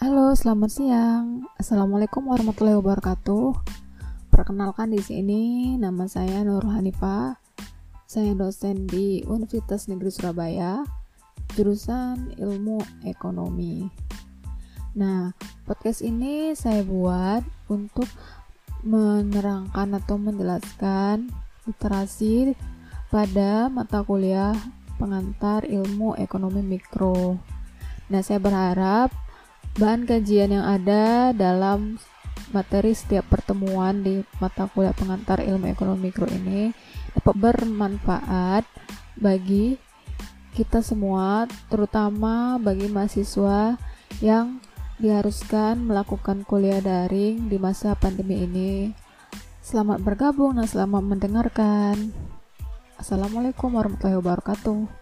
Halo, selamat siang. Assalamualaikum warahmatullahi wabarakatuh. Perkenalkan di sini nama saya Nur Hanifah. Saya dosen di Universitas Negeri Surabaya, jurusan Ilmu Ekonomi. Nah, podcast ini saya buat untuk menerangkan atau menjelaskan literasi pada mata kuliah pengantar ilmu ekonomi mikro. Nah, saya berharap bahan kajian yang ada dalam materi setiap pertemuan di mata kuliah pengantar ilmu ekonomi mikro ini dapat bermanfaat bagi kita semua, terutama bagi mahasiswa yang diharuskan melakukan kuliah daring di masa pandemi ini. Selamat bergabung dan selamat mendengarkan. Assalamualaikum warahmatullahi wabarakatuh.